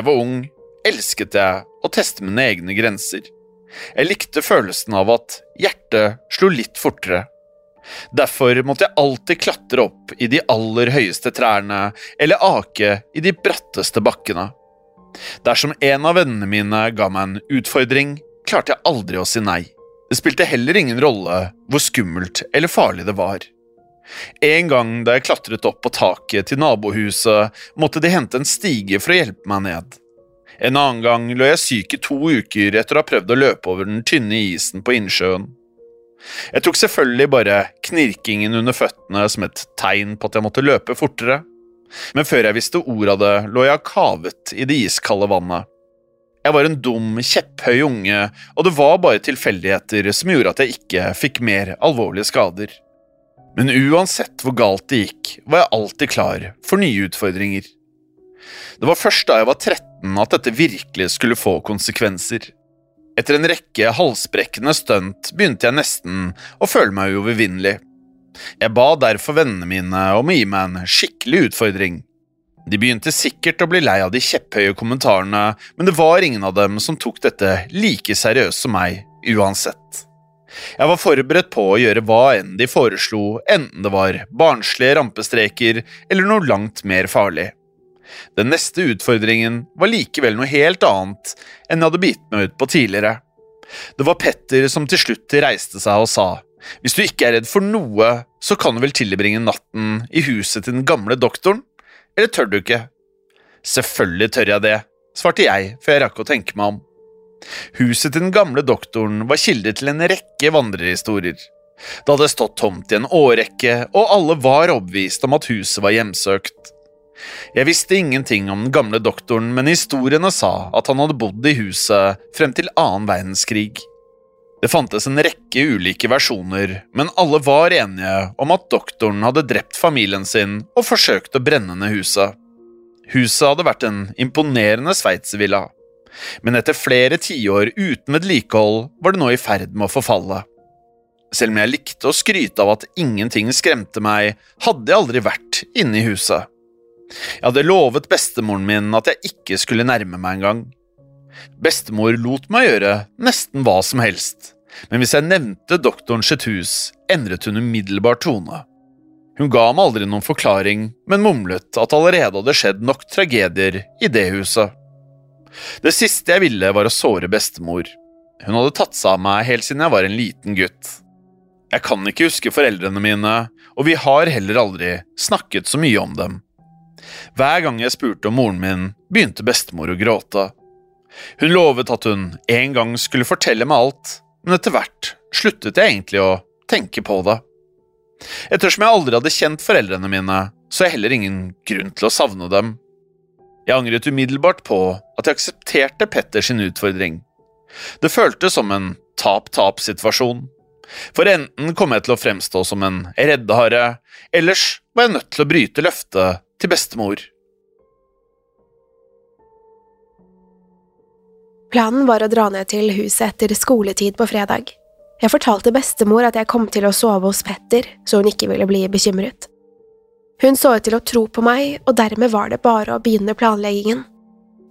Jeg var ung, elsket jeg å teste mine egne grenser. Jeg likte følelsen av at hjertet slo litt fortere. Derfor måtte jeg alltid klatre opp i de aller høyeste trærne eller ake i de bratteste bakkene. Dersom en av vennene mine ga meg en utfordring, klarte jeg aldri å si nei. Det spilte heller ingen rolle hvor skummelt eller farlig det var. En gang da jeg klatret opp på taket til nabohuset, måtte de hente en stige for å hjelpe meg ned. En annen gang lå jeg syk i to uker etter å ha prøvd å løpe over den tynne isen på innsjøen. Jeg tok selvfølgelig bare knirkingen under føttene som et tegn på at jeg måtte løpe fortere, men før jeg visste ordet av det, lå jeg kavet i det iskalde vannet. Jeg var en dum, kjepphøy unge, og det var bare tilfeldigheter som gjorde at jeg ikke fikk mer alvorlige skader. Men uansett hvor galt det gikk, var jeg alltid klar for nye utfordringer. Det var først da jeg var 13 at dette virkelig skulle få konsekvenser. Etter en rekke halsbrekkende stunt begynte jeg nesten å føle meg uovervinnelig. Jeg ba derfor vennene mine om å gi meg en skikkelig utfordring. De begynte sikkert å bli lei av de kjepphøye kommentarene, men det var ingen av dem som tok dette like seriøst som meg, uansett. Jeg var forberedt på å gjøre hva enn de foreslo, enten det var barnslige rampestreker eller noe langt mer farlig. Den neste utfordringen var likevel noe helt annet enn jeg hadde bitt meg ut på tidligere. Det var Petter som til slutt reiste seg og sa, hvis du ikke er redd for noe, så kan du vel tilbringe natten i huset til den gamle doktoren, eller tør du ikke? Selvfølgelig tør jeg det, svarte jeg før jeg rakk å tenke meg om. Huset til den gamle doktoren var kilde til en rekke vandrerhistorier. Det hadde stått tomt i en årrekke, og alle var overbevist om at huset var hjemsøkt. Jeg visste ingenting om den gamle doktoren, men historiene sa at han hadde bodd i huset frem til annen verdenskrig. Det fantes en rekke ulike versjoner, men alle var enige om at doktoren hadde drept familien sin og forsøkt å brenne ned huset. Huset hadde vært en imponerende sveitservilla, men etter flere tiår uten vedlikehold var det nå i ferd med å forfalle. Selv om jeg likte å skryte av at ingenting skremte meg, hadde jeg aldri vært inne i huset. Jeg hadde lovet bestemoren min at jeg ikke skulle nærme meg engang. Bestemor lot meg gjøre nesten hva som helst, men hvis jeg nevnte doktoren sitt hus, endret hun umiddelbart tone. Hun ga meg aldri noen forklaring, men mumlet at allerede hadde skjedd nok tragedier i det huset. Det siste jeg ville, var å såre bestemor. Hun hadde tatt seg av meg helt siden jeg var en liten gutt. Jeg kan ikke huske foreldrene mine, og vi har heller aldri snakket så mye om dem. Hver gang jeg spurte om moren min, begynte bestemor å gråte. Hun lovet at hun en gang skulle fortelle meg alt, men etter hvert sluttet jeg egentlig å tenke på det. Ettersom jeg aldri hadde kjent foreldrene mine, så jeg heller ingen grunn til å savne dem. Jeg angret umiddelbart på at jeg aksepterte Petters utfordring. Det føltes som en tap-tap-situasjon. For enten kom jeg til å fremstå som en reddehare, ellers var jeg nødt til å bryte løftet til bestemor. Planen var å dra ned til huset etter skoletid på fredag. Jeg fortalte bestemor at jeg kom til å sove hos Petter, så hun ikke ville bli bekymret. Hun så ut til å tro på meg, og dermed var det bare å begynne planleggingen.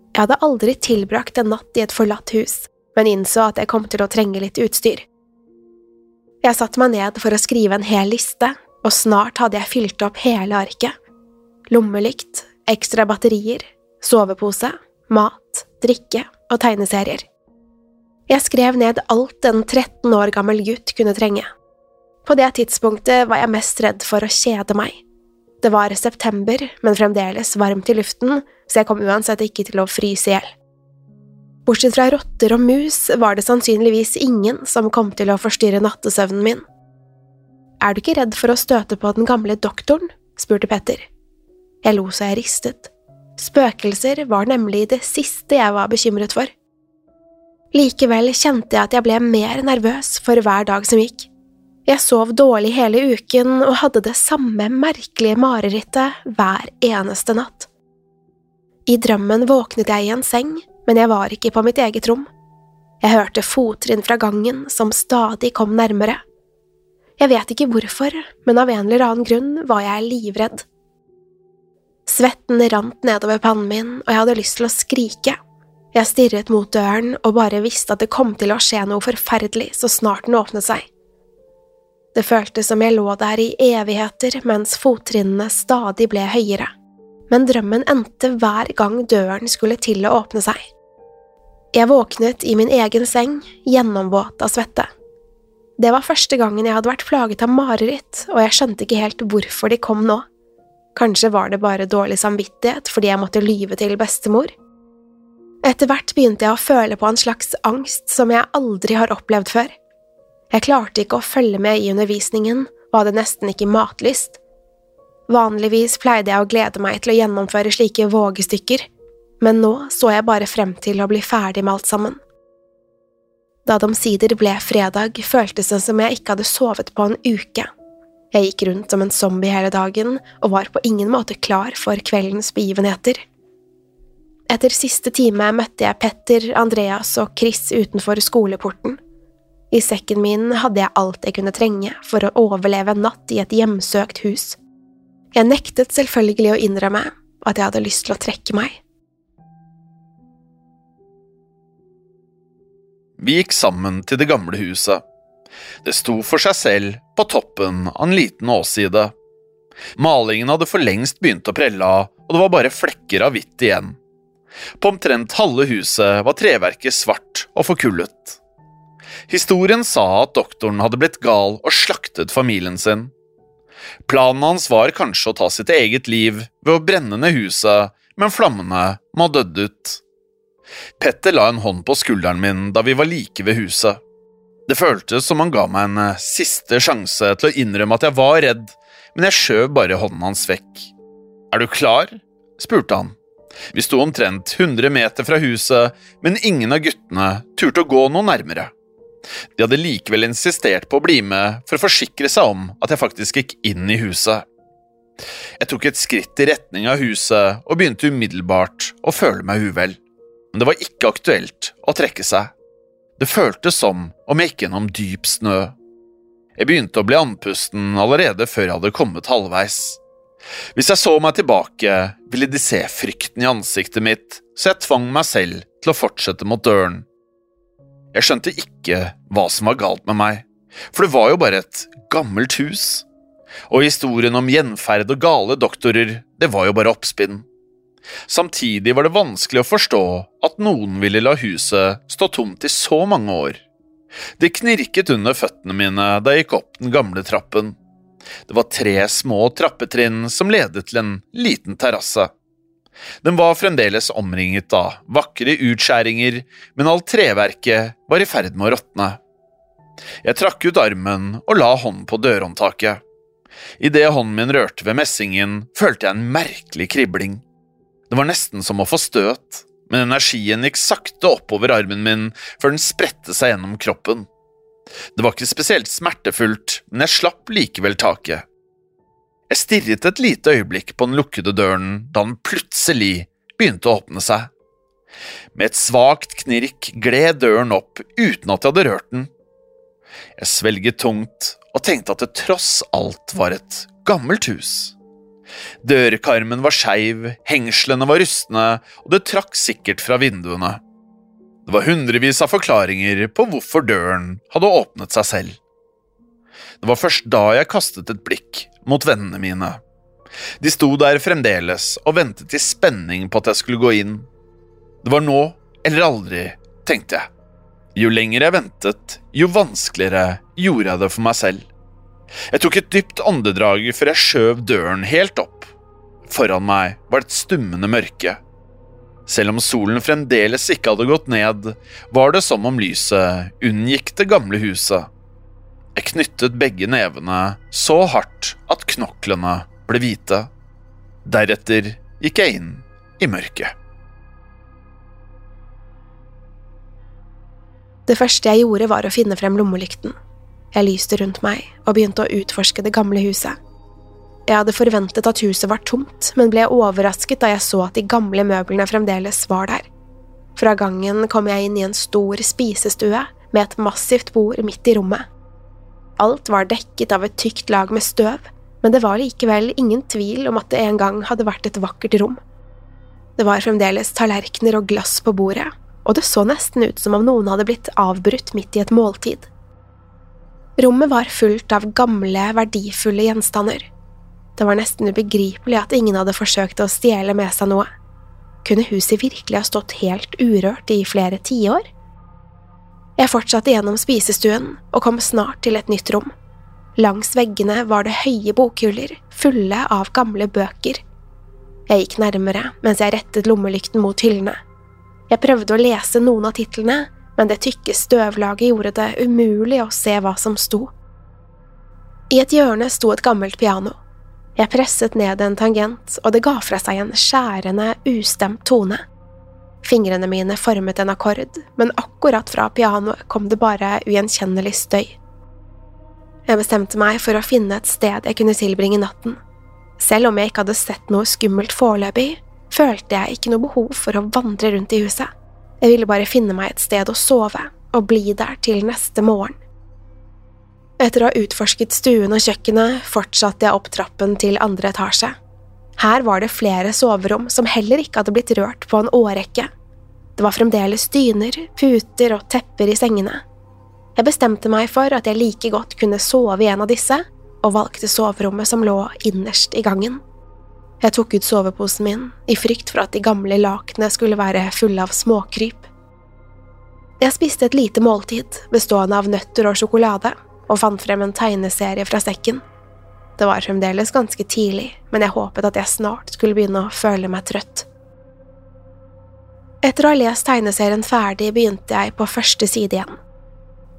Jeg hadde aldri tilbrakt en natt i et forlatt hus, men innså at jeg kom til å trenge litt utstyr. Jeg satte meg ned for å skrive en hel liste, og snart hadde jeg fylt opp hele arket. Lommelykt, ekstra batterier, sovepose, mat, drikke og tegneserier. Jeg skrev ned alt en 13 år gammel gutt kunne trenge. På det tidspunktet var jeg mest redd for å kjede meg. Det var september, men fremdeles varmt i luften, så jeg kom uansett ikke til å fryse i hjel. Bortsett fra rotter og mus var det sannsynligvis ingen som kom til å forstyrre nattesøvnen min. Er du ikke redd for å støte på den gamle doktoren? spurte Petter. Jeg lo så jeg ristet. Spøkelser var nemlig det siste jeg var bekymret for. Likevel kjente jeg at jeg ble mer nervøs for hver dag som gikk. Jeg sov dårlig hele uken og hadde det samme merkelige marerittet hver eneste natt. I drømmen våknet jeg i en seng men jeg var ikke på mitt eget rom. Jeg hørte fottrinn fra gangen som stadig kom nærmere. Jeg vet ikke hvorfor, men av en eller annen grunn var jeg livredd. Svetten rant nedover pannen min, og jeg hadde lyst til å skrike. Jeg stirret mot døren og bare visste at det kom til å skje noe forferdelig så snart den åpnet seg. Det føltes som jeg lå der i evigheter mens fottrinnene stadig ble høyere, men drømmen endte hver gang døren skulle til å åpne seg. Jeg våknet i min egen seng, gjennomvåt av svette. Det var første gangen jeg hadde vært plaget av mareritt, og jeg skjønte ikke helt hvorfor de kom nå. Kanskje var det bare dårlig samvittighet fordi jeg måtte lyve til bestemor? Etter hvert begynte jeg å føle på en slags angst som jeg aldri har opplevd før. Jeg klarte ikke å følge med i undervisningen og hadde nesten ikke matlyst. Vanligvis pleide jeg å glede meg til å gjennomføre slike vågestykker, men nå så jeg bare frem til å bli ferdig med alt sammen. Da det omsider ble fredag, føltes det som jeg ikke hadde sovet på en uke. Jeg gikk rundt som en zombie hele dagen og var på ingen måte klar for kveldens begivenheter. Etter siste time møtte jeg Petter, Andreas og Chris utenfor skoleporten. I sekken min hadde jeg alt jeg kunne trenge for å overleve en natt i et hjemsøkt hus. Jeg nektet selvfølgelig å innrømme at jeg hadde lyst til å trekke meg. Vi gikk sammen til det gamle huset. Det sto for seg selv på toppen av en liten åsside. Malingen hadde for lengst begynt å prelle av, og det var bare flekker av hvitt igjen. På omtrent halve huset var treverket svart og forkullet. Historien sa at doktoren hadde blitt gal og slaktet familien sin. Planen hans var kanskje å ta sitt eget liv ved å brenne ned huset, men flammene må ha dødd ut. Petter la en hånd på skulderen min da vi var like ved huset. Det føltes som han ga meg en eh, siste sjanse til å innrømme at jeg var redd, men jeg skjøv bare hånden hans vekk. Er du klar? spurte han. Vi sto omtrent 100 meter fra huset, men ingen av guttene turte å gå noe nærmere. De hadde likevel insistert på å bli med for å forsikre seg om at jeg faktisk gikk inn i huset. Jeg tok et skritt i retning av huset og begynte umiddelbart å føle meg uvel men det var ikke aktuelt å trekke seg. Det føltes som om jeg gikk gjennom dyp snø. Jeg begynte å bli andpusten allerede før jeg hadde kommet halvveis. Hvis jeg så meg tilbake, ville de se frykten i ansiktet mitt, så jeg tvang meg selv til å fortsette mot døren. Jeg skjønte ikke hva som var galt med meg, for det var jo bare et gammelt hus. Og historien om gjenferd og gale doktorer, det var jo bare oppspinn. Samtidig var det vanskelig å forstå at noen ville la huset stå tomt i så mange år. Det knirket under føttene mine da jeg gikk opp den gamle trappen. Det var tre små trappetrinn som ledet til en liten terrasse. Den var fremdeles omringet av vakre utskjæringer, men alt treverket var i ferd med å råtne. Jeg trakk ut armen og la hånden på dørhåndtaket. Idet hånden min rørte ved messingen, følte jeg en merkelig kribling. Det var nesten som å få støt, men energien gikk sakte oppover armen min før den spredte seg gjennom kroppen. Det var ikke spesielt smertefullt, men jeg slapp likevel taket. Jeg stirret et lite øyeblikk på den lukkede døren da den plutselig begynte å åpne seg. Med et svakt knirk gled døren opp uten at jeg hadde rørt den. Jeg svelget tungt og tenkte at det tross alt var et gammelt hus. Dørkarmen var skeiv, hengslene var rustne, og det trakk sikkert fra vinduene. Det var hundrevis av forklaringer på hvorfor døren hadde åpnet seg selv. Det var først da jeg kastet et blikk mot vennene mine. De sto der fremdeles og ventet i spenning på at jeg skulle gå inn. Det var nå eller aldri, tenkte jeg. Jo lenger jeg ventet, jo vanskeligere gjorde jeg det for meg selv. Jeg tok et dypt åndedrag før jeg skjøv døren helt opp. Foran meg var det et stummende mørke. Selv om solen fremdeles ikke hadde gått ned, var det som om lyset unngikk det gamle huset. Jeg knyttet begge nevene så hardt at knoklene ble hvite. Deretter gikk jeg inn i mørket. Det første jeg gjorde, var å finne frem lommelykten. Jeg lyste rundt meg og begynte å utforske det gamle huset. Jeg hadde forventet at huset var tomt, men ble overrasket da jeg så at de gamle møblene fremdeles var der. Fra gangen kom jeg inn i en stor spisestue med et massivt bord midt i rommet. Alt var dekket av et tykt lag med støv, men det var likevel ingen tvil om at det en gang hadde vært et vakkert rom. Det var fremdeles tallerkener og glass på bordet, og det så nesten ut som om noen hadde blitt avbrutt midt i et måltid. Rommet var fullt av gamle, verdifulle gjenstander. Det var nesten ubegripelig at ingen hadde forsøkt å stjele med seg noe. Kunne huset virkelig ha stått helt urørt i flere tiår? Jeg fortsatte gjennom spisestuen og kom snart til et nytt rom. Langs veggene var det høye bokhyller, fulle av gamle bøker. Jeg gikk nærmere mens jeg rettet lommelykten mot hyllene. Jeg prøvde å lese noen av titlene, men det tykke støvlaget gjorde det umulig å se hva som sto. I et hjørne sto et gammelt piano. Jeg presset ned en tangent, og det ga fra seg en skjærende, ustemt tone. Fingrene mine formet en akkord, men akkurat fra pianoet kom det bare ugjenkjennelig støy. Jeg bestemte meg for å finne et sted jeg kunne tilbringe natten. Selv om jeg ikke hadde sett noe skummelt foreløpig, følte jeg ikke noe behov for å vandre rundt i huset. Jeg ville bare finne meg et sted å sove og bli der til neste morgen. Etter å ha utforsket stuen og kjøkkenet fortsatte jeg opp trappen til andre etasje. Her var det flere soverom som heller ikke hadde blitt rørt på en årrekke. Det var fremdeles dyner, puter og tepper i sengene. Jeg bestemte meg for at jeg like godt kunne sove i en av disse, og valgte soverommet som lå innerst i gangen. Jeg tok ut soveposen min, i frykt for at de gamle lakenene skulle være fulle av småkryp. Jeg spiste et lite måltid, bestående av nøtter og sjokolade, og fant frem en tegneserie fra sekken. Det var fremdeles ganske tidlig, men jeg håpet at jeg snart skulle begynne å føle meg trøtt. Etter å ha lest tegneserien ferdig begynte jeg på første side igjen.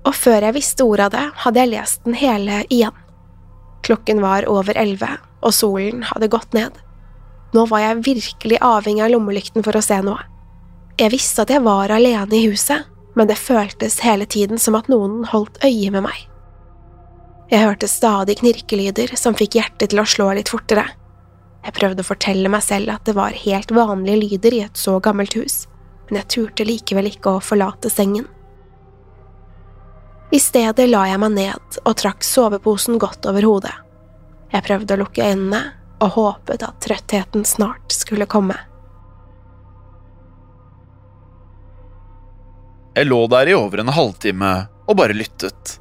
Og før jeg visste ordet av det, hadde jeg lest den hele igjen. Klokken var over elleve, og solen hadde gått ned. Nå var jeg virkelig avhengig av lommelykten for å se noe. Jeg visste at jeg var alene i huset, men det føltes hele tiden som at noen holdt øye med meg. Jeg hørte stadig knirkelyder som fikk hjertet til å slå litt fortere. Jeg prøvde å fortelle meg selv at det var helt vanlige lyder i et så gammelt hus, men jeg turte likevel ikke å forlate sengen. I stedet la jeg meg ned og trakk soveposen godt over hodet. Jeg prøvde å lukke øynene, og håpet at trøttheten snart skulle komme. Jeg lå der i over en halvtime og bare lyttet.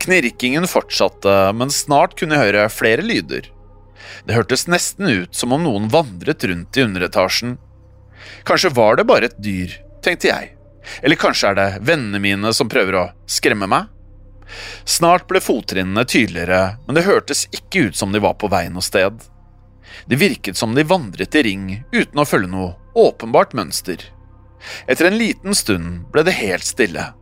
Knirkingen fortsatte, men snart kunne jeg høre flere lyder. Det hørtes nesten ut som om noen vandret rundt i underetasjen. Kanskje var det bare et dyr, tenkte jeg. Eller kanskje er det vennene mine som prøver å skremme meg? Snart ble fottrinnene tydeligere, men det hørtes ikke ut som de var på vei noe sted. Det virket som de vandret i ring uten å følge noe åpenbart mønster. Etter en liten stund ble det helt stille.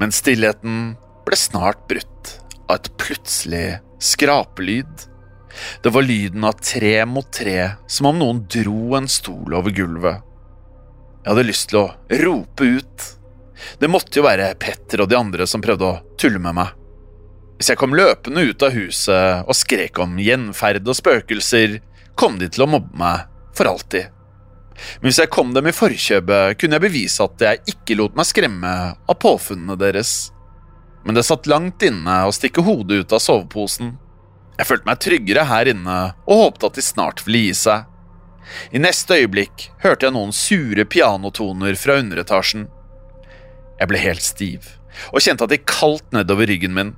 Men stillheten ble snart brutt av et plutselig skrapelyd. Det var lyden av tre mot tre, som om noen dro en stol over gulvet. Jeg hadde lyst til å rope ut. Det måtte jo være Petter og de andre som prøvde å tulle med meg. Hvis jeg kom løpende ut av huset og skrek om gjenferd og spøkelser, kom de til å mobbe meg for alltid. Men hvis jeg kom dem i forkjøpet, kunne jeg bevise at jeg ikke lot meg skremme av påfunnene deres. Men det satt langt inne å stikke hodet ut av soveposen. Jeg følte meg tryggere her inne og håpte at de snart ville gi seg. I neste øyeblikk hørte jeg noen sure pianotoner fra underetasjen. Jeg ble helt stiv og kjente at det kaldt nedover ryggen min.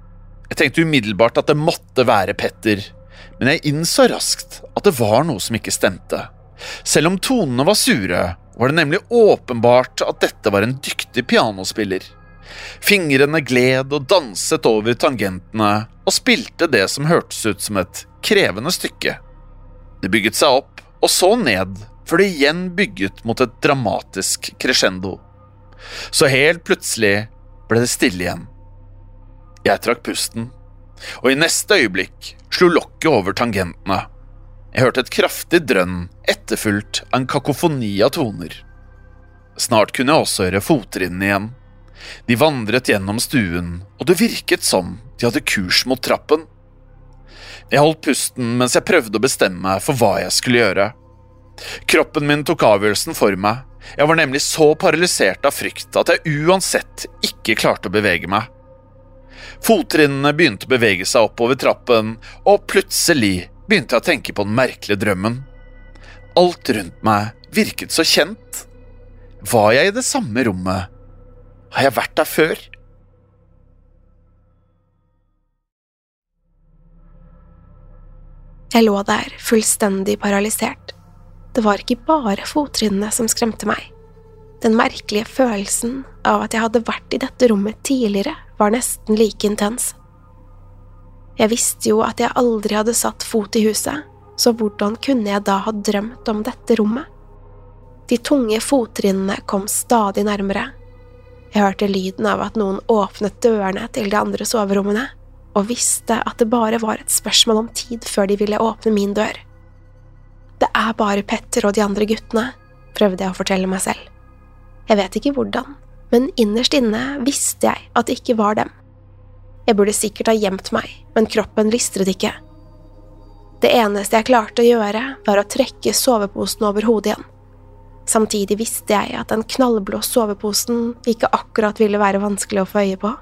Jeg tenkte umiddelbart at det måtte være Petter, men jeg innså raskt at det var noe som ikke stemte. Selv om tonene var sure, var det nemlig åpenbart at dette var en dyktig pianospiller. Fingrene gled og danset over tangentene og spilte det som hørtes ut som et krevende stykke. Det bygget seg opp og så ned, før det igjen bygget mot et dramatisk crescendo. Så helt plutselig ble det stille igjen. Jeg trakk pusten, og i neste øyeblikk slo lokket over tangentene. Jeg hørte et kraftig drønn, etterfulgt av en kakofoni av toner. Snart kunne jeg også høre fottrinnene igjen. De vandret gjennom stuen, og det virket som de hadde kurs mot trappen. Jeg holdt pusten mens jeg prøvde å bestemme meg for hva jeg skulle gjøre. Kroppen min tok avgjørelsen for meg. Jeg var nemlig så paralysert av frykt at jeg uansett ikke klarte å bevege meg. Fottrinnene begynte å bevege seg oppover trappen, og plutselig begynte jeg å tenke på den merkelige drømmen. Alt rundt meg virket så kjent. Var jeg i det samme rommet? Har jeg vært der før? Jeg lå der, fullstendig paralysert. Det var ikke bare fottrinnene som skremte meg. Den merkelige følelsen av at jeg hadde vært i dette rommet tidligere, var nesten like intens. Jeg visste jo at jeg aldri hadde satt fot i huset, så hvordan kunne jeg da ha drømt om dette rommet? De tunge fottrinnene kom stadig nærmere. Jeg hørte lyden av at noen åpnet dørene til de andre soverommene, og visste at det bare var et spørsmål om tid før de ville åpne min dør. Det er bare Petter og de andre guttene, prøvde jeg å fortelle meg selv. Jeg vet ikke hvordan, men innerst inne visste jeg at det ikke var dem. Jeg burde sikkert ha gjemt meg, men kroppen listret ikke. Det eneste jeg klarte å gjøre, var å trekke soveposen over hodet igjen. Samtidig visste jeg at den knallblå soveposen ikke akkurat ville være vanskelig å få øye på.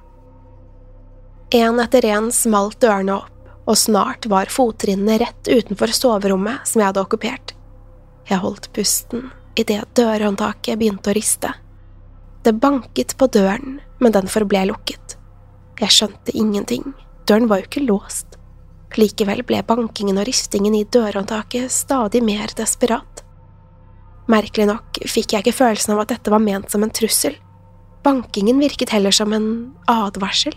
En etter en smalt dørene opp, og snart var fottrinnene rett utenfor soverommet som jeg hadde okkupert. Jeg holdt pusten idet dørhåndtaket begynte å riste. Det banket på døren, men den forble lukket. Jeg skjønte ingenting, døren var jo ikke låst. Likevel ble bankingen og ristingen i dørhåndtaket stadig mer desperat. Merkelig nok fikk jeg ikke følelsen av at dette var ment som en trussel. Bankingen virket heller som en advarsel.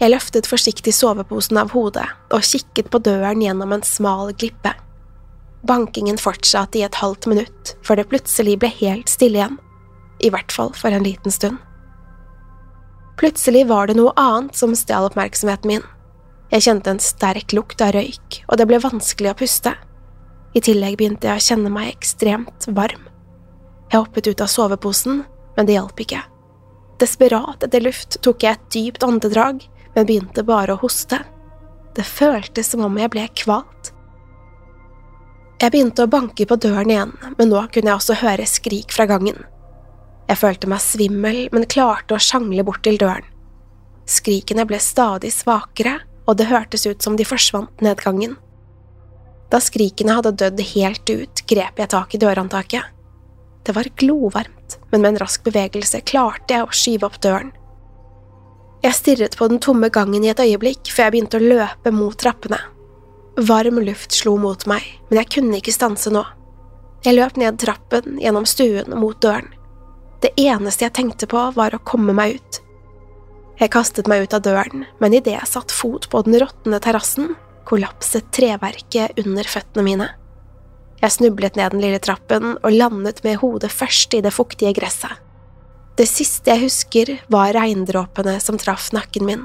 Jeg løftet forsiktig soveposen av hodet og kikket på døren gjennom en smal glippe. Bankingen fortsatte i et halvt minutt, før det plutselig ble helt stille igjen. I hvert fall for en liten stund. Plutselig var det noe annet som stjal oppmerksomheten min. Jeg kjente en sterk lukt av røyk, og det ble vanskelig å puste. I tillegg begynte jeg å kjenne meg ekstremt varm. Jeg hoppet ut av soveposen, men det hjalp ikke. Desperat etter luft tok jeg et dypt åndedrag, men begynte bare å hoste. Det føltes som om jeg ble kvalt. Jeg begynte å banke på døren igjen, men nå kunne jeg også høre skrik fra gangen. Jeg følte meg svimmel, men klarte å sjangle bort til døren. Skrikene ble stadig svakere, og det hørtes ut som de forsvant ned gangen. Da skrikene hadde dødd helt ut, grep jeg tak i dørhåndtaket. Det var glovarmt, men med en rask bevegelse klarte jeg å skyve opp døren. Jeg stirret på den tomme gangen i et øyeblikk før jeg begynte å løpe mot trappene. Varm luft slo mot meg, men jeg kunne ikke stanse nå. Jeg løp ned trappen, gjennom stuen mot døren. Det eneste jeg tenkte på, var å komme meg ut. Jeg kastet meg ut av døren, men idet jeg satt fot på den råtne terrassen, kollapset treverket under føttene mine. Jeg snublet ned den lille trappen og landet med hodet først i det fuktige gresset. Det siste jeg husker, var regndråpene som traff nakken min.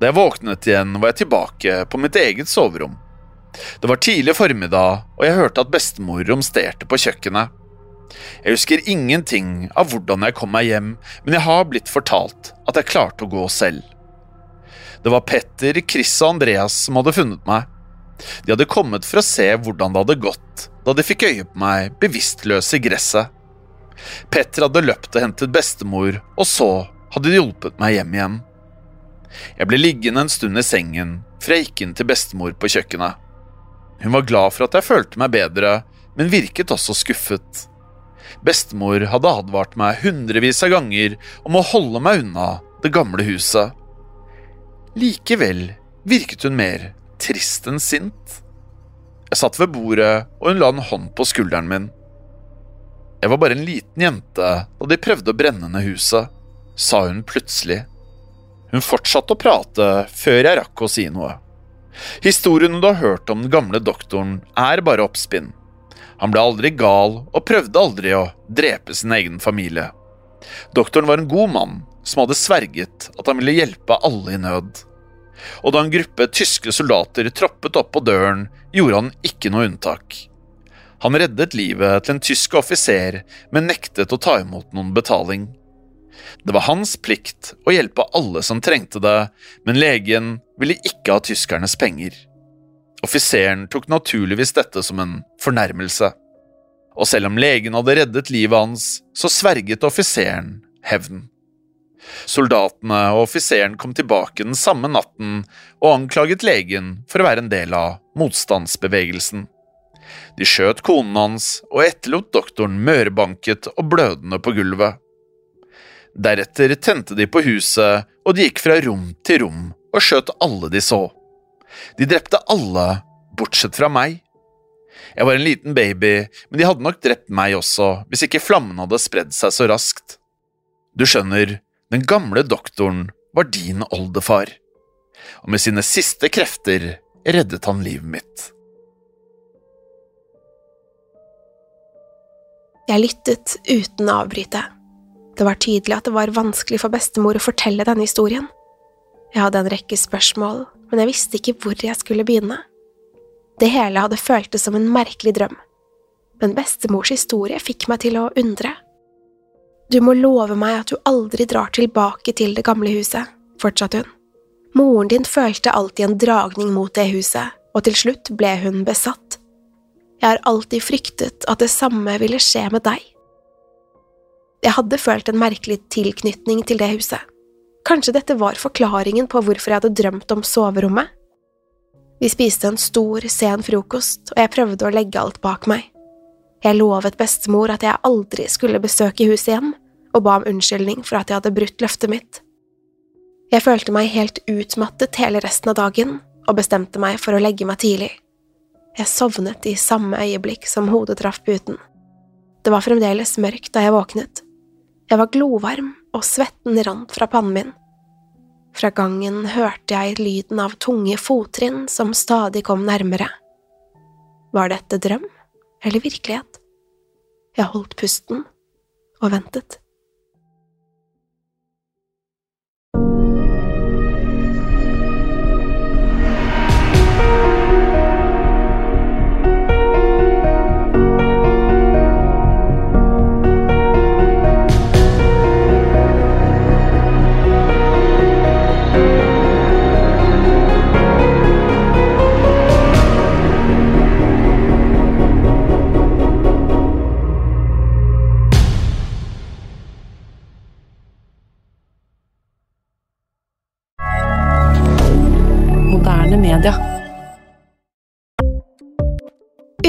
Da jeg våknet igjen, var jeg tilbake på mitt eget soverom. Det var tidlig formiddag, og jeg hørte at bestemor romsterte på kjøkkenet. Jeg husker ingenting av hvordan jeg kom meg hjem, men jeg har blitt fortalt at jeg klarte å gå selv. Det var Petter, Chris og Andreas som hadde funnet meg. De hadde kommet for å se hvordan det hadde gått da de fikk øye på meg bevisstløs i gresset. Petter hadde løpt og hentet bestemor, og så hadde de hjulpet meg hjem igjen. Jeg ble liggende en stund i sengen før jeg gikk inn til bestemor på kjøkkenet. Hun var glad for at jeg følte meg bedre, men virket også skuffet. Bestemor hadde advart meg hundrevis av ganger om å holde meg unna det gamle huset. Likevel virket hun mer trist enn sint. Jeg satt ved bordet, og hun la en hånd på skulderen min. Jeg var bare en liten jente da de prøvde å brenne ned huset, sa hun plutselig. Hun fortsatte å prate før jeg rakk å si noe. Historien du har hørt om den gamle doktoren, er bare oppspinn. Han ble aldri gal og prøvde aldri å drepe sin egen familie. Doktoren var en god mann som hadde sverget at han ville hjelpe alle i nød. Og da en gruppe tyske soldater troppet opp på døren, gjorde han ikke noe unntak. Han reddet livet til en tysk offiser, men nektet å ta imot noen betaling. Det var hans plikt å hjelpe alle som trengte det, men legen ville ikke ha tyskernes penger. Offiseren tok naturligvis dette som en fornærmelse. Og selv om legen hadde reddet livet hans, så sverget offiseren hevn. Soldatene og offiseren kom tilbake den samme natten og anklaget legen for å være en del av motstandsbevegelsen. De skjøt konen hans og etterlot doktoren mørbanket og blødende på gulvet. Deretter tente de på huset, og de gikk fra rom til rom og skjøt alle de så. De drepte alle, bortsett fra meg. Jeg var en liten baby, men de hadde nok drept meg også hvis ikke flammen hadde spredd seg så raskt. Du skjønner, den gamle doktoren var din oldefar, og med sine siste krefter reddet han livet mitt. Jeg lyttet uten å avbryte. Det var tydelig at det var vanskelig for bestemor å fortelle denne historien. Jeg hadde en rekke spørsmål, men jeg visste ikke hvor jeg skulle begynne. Det hele hadde føltes som en merkelig drøm, men bestemors historie fikk meg til å undre. Du må love meg at du aldri drar tilbake til det gamle huset, fortsatte hun. Moren din følte alltid en dragning mot det huset, og til slutt ble hun besatt. Jeg har alltid fryktet at det samme ville skje med deg. Jeg hadde følt en merkelig tilknytning til det huset. Kanskje dette var forklaringen på hvorfor jeg hadde drømt om soverommet? Vi spiste en stor, sen frokost, og jeg prøvde å legge alt bak meg. Jeg lovet bestemor at jeg aldri skulle besøke huset igjen, og ba om unnskyldning for at jeg hadde brutt løftet mitt. Jeg følte meg helt utmattet hele resten av dagen, og bestemte meg for å legge meg tidlig. Jeg sovnet i samme øyeblikk som hodet traff puten. Det var fremdeles mørkt da jeg våknet. Jeg var glovarm, og svetten rant fra pannen min. Fra gangen hørte jeg lyden av tunge fottrinn som stadig kom nærmere. Var dette drøm eller virkelighet? Jeg holdt pusten og ventet.